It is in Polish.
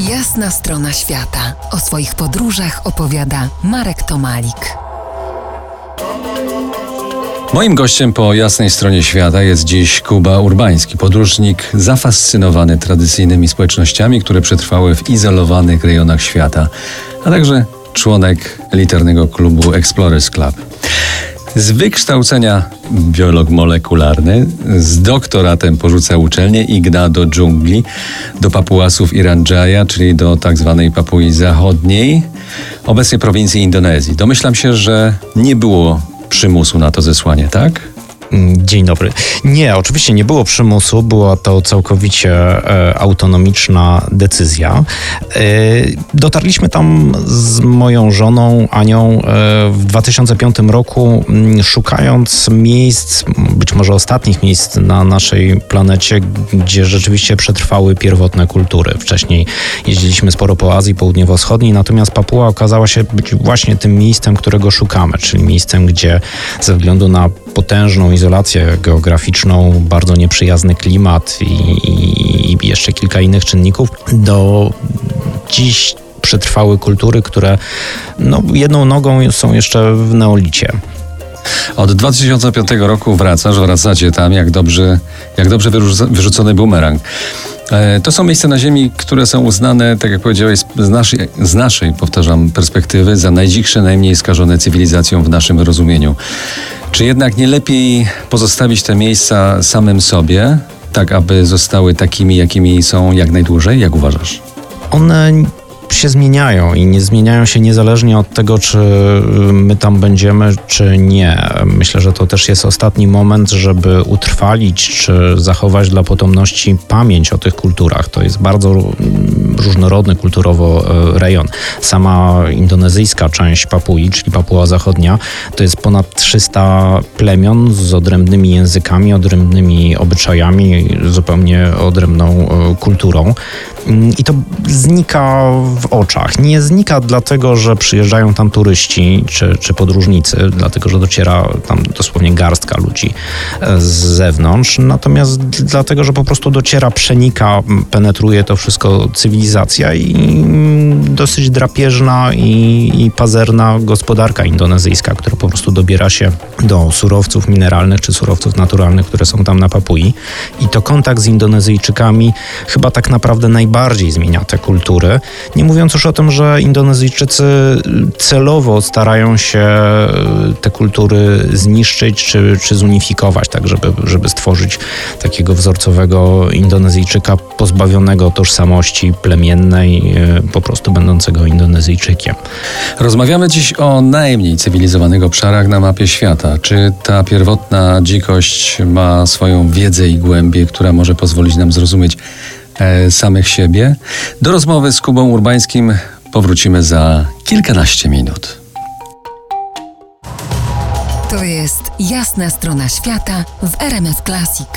Jasna strona świata. O swoich podróżach opowiada Marek Tomalik. Moim gościem po jasnej stronie świata jest dziś Kuba Urbański, podróżnik zafascynowany tradycyjnymi społecznościami, które przetrwały w izolowanych rejonach świata, a także członek elitarnego klubu Explorers Club. Z wykształcenia biolog molekularny, z doktoratem porzuca uczelnię i gna do dżungli, do Papuasów Iranjaya, czyli do tak zwanej Papui Zachodniej, obecnie prowincji Indonezji. Domyślam się, że nie było przymusu na to zesłanie, tak? Mm, dzień dobry. Nie, oczywiście nie było przymusu, była to całkowicie e, autonomiczna decyzja. E, dotarliśmy tam z moją żoną Anią e, w 2005 roku, m, mm, szukając miejsc, być może ostatnich miejsc na naszej planecie, gdzie rzeczywiście przetrwały pierwotne kultury. Wcześniej jeździliśmy sporo po Azji Południowo-Wschodniej, natomiast Papua okazała się być właśnie tym miejscem, którego szukamy, czyli miejscem, gdzie ze względu na potężną izolację geograficzną, bardzo nieprzyjazny klimat i, i jeszcze kilka innych czynników, do dziś przetrwały kultury, które no, jedną nogą są jeszcze w neolicie. Od 2005 roku wracasz, wracacie tam jak dobrze, jak dobrze wyrzucony bumerang. E, to są miejsca na Ziemi, które są uznane, tak jak powiedziałeś, z naszej, z naszej, powtarzam, perspektywy za najdziksze, najmniej skażone cywilizacją w naszym rozumieniu. Czy jednak nie lepiej pozostawić te miejsca samym sobie, tak aby zostały takimi, jakimi są jak najdłużej? Jak uważasz? One się zmieniają i nie zmieniają się niezależnie od tego, czy my tam będziemy, czy nie. Myślę, że to też jest ostatni moment, żeby utrwalić, czy zachować dla potomności pamięć o tych kulturach. To jest bardzo różnorodny kulturowo e, rejon. Sama indonezyjska część Papui, czyli Papua Zachodnia, to jest ponad 300 plemion z odrębnymi językami, odrębnymi obyczajami, zupełnie odrębną e, kulturą. Mm, I to znika w oczach. Nie znika dlatego, że przyjeżdżają tam turyści czy, czy podróżnicy, dlatego, że dociera tam dosłownie garstka ludzi e, z zewnątrz, natomiast dlatego, że po prostu dociera, przenika, penetruje to wszystko cywilizacja i dosyć drapieżna i, i pazerna gospodarka indonezyjska, która po prostu dobiera się do surowców mineralnych czy surowców naturalnych, które są tam na Papui. I to kontakt z Indonezyjczykami chyba tak naprawdę najbardziej zmienia te kultury. Nie mówiąc już o tym, że Indonezyjczycy celowo starają się te kultury zniszczyć czy, czy zunifikować, tak żeby, żeby stworzyć takiego wzorcowego Indonezyjczyka pozbawionego tożsamości plemiennej, e, po prostu będącego Indonezyjczykiem. Rozmawiamy dziś o najmniej cywilizowanych obszarach na mapie świata. Czy ta pierwotna dzikość ma swoją wiedzę i głębię, która może pozwolić nam zrozumieć e, samych siebie? Do rozmowy z Kubą Urbańskim powrócimy za kilkanaście minut. To jest jasna strona świata w RMS Classic.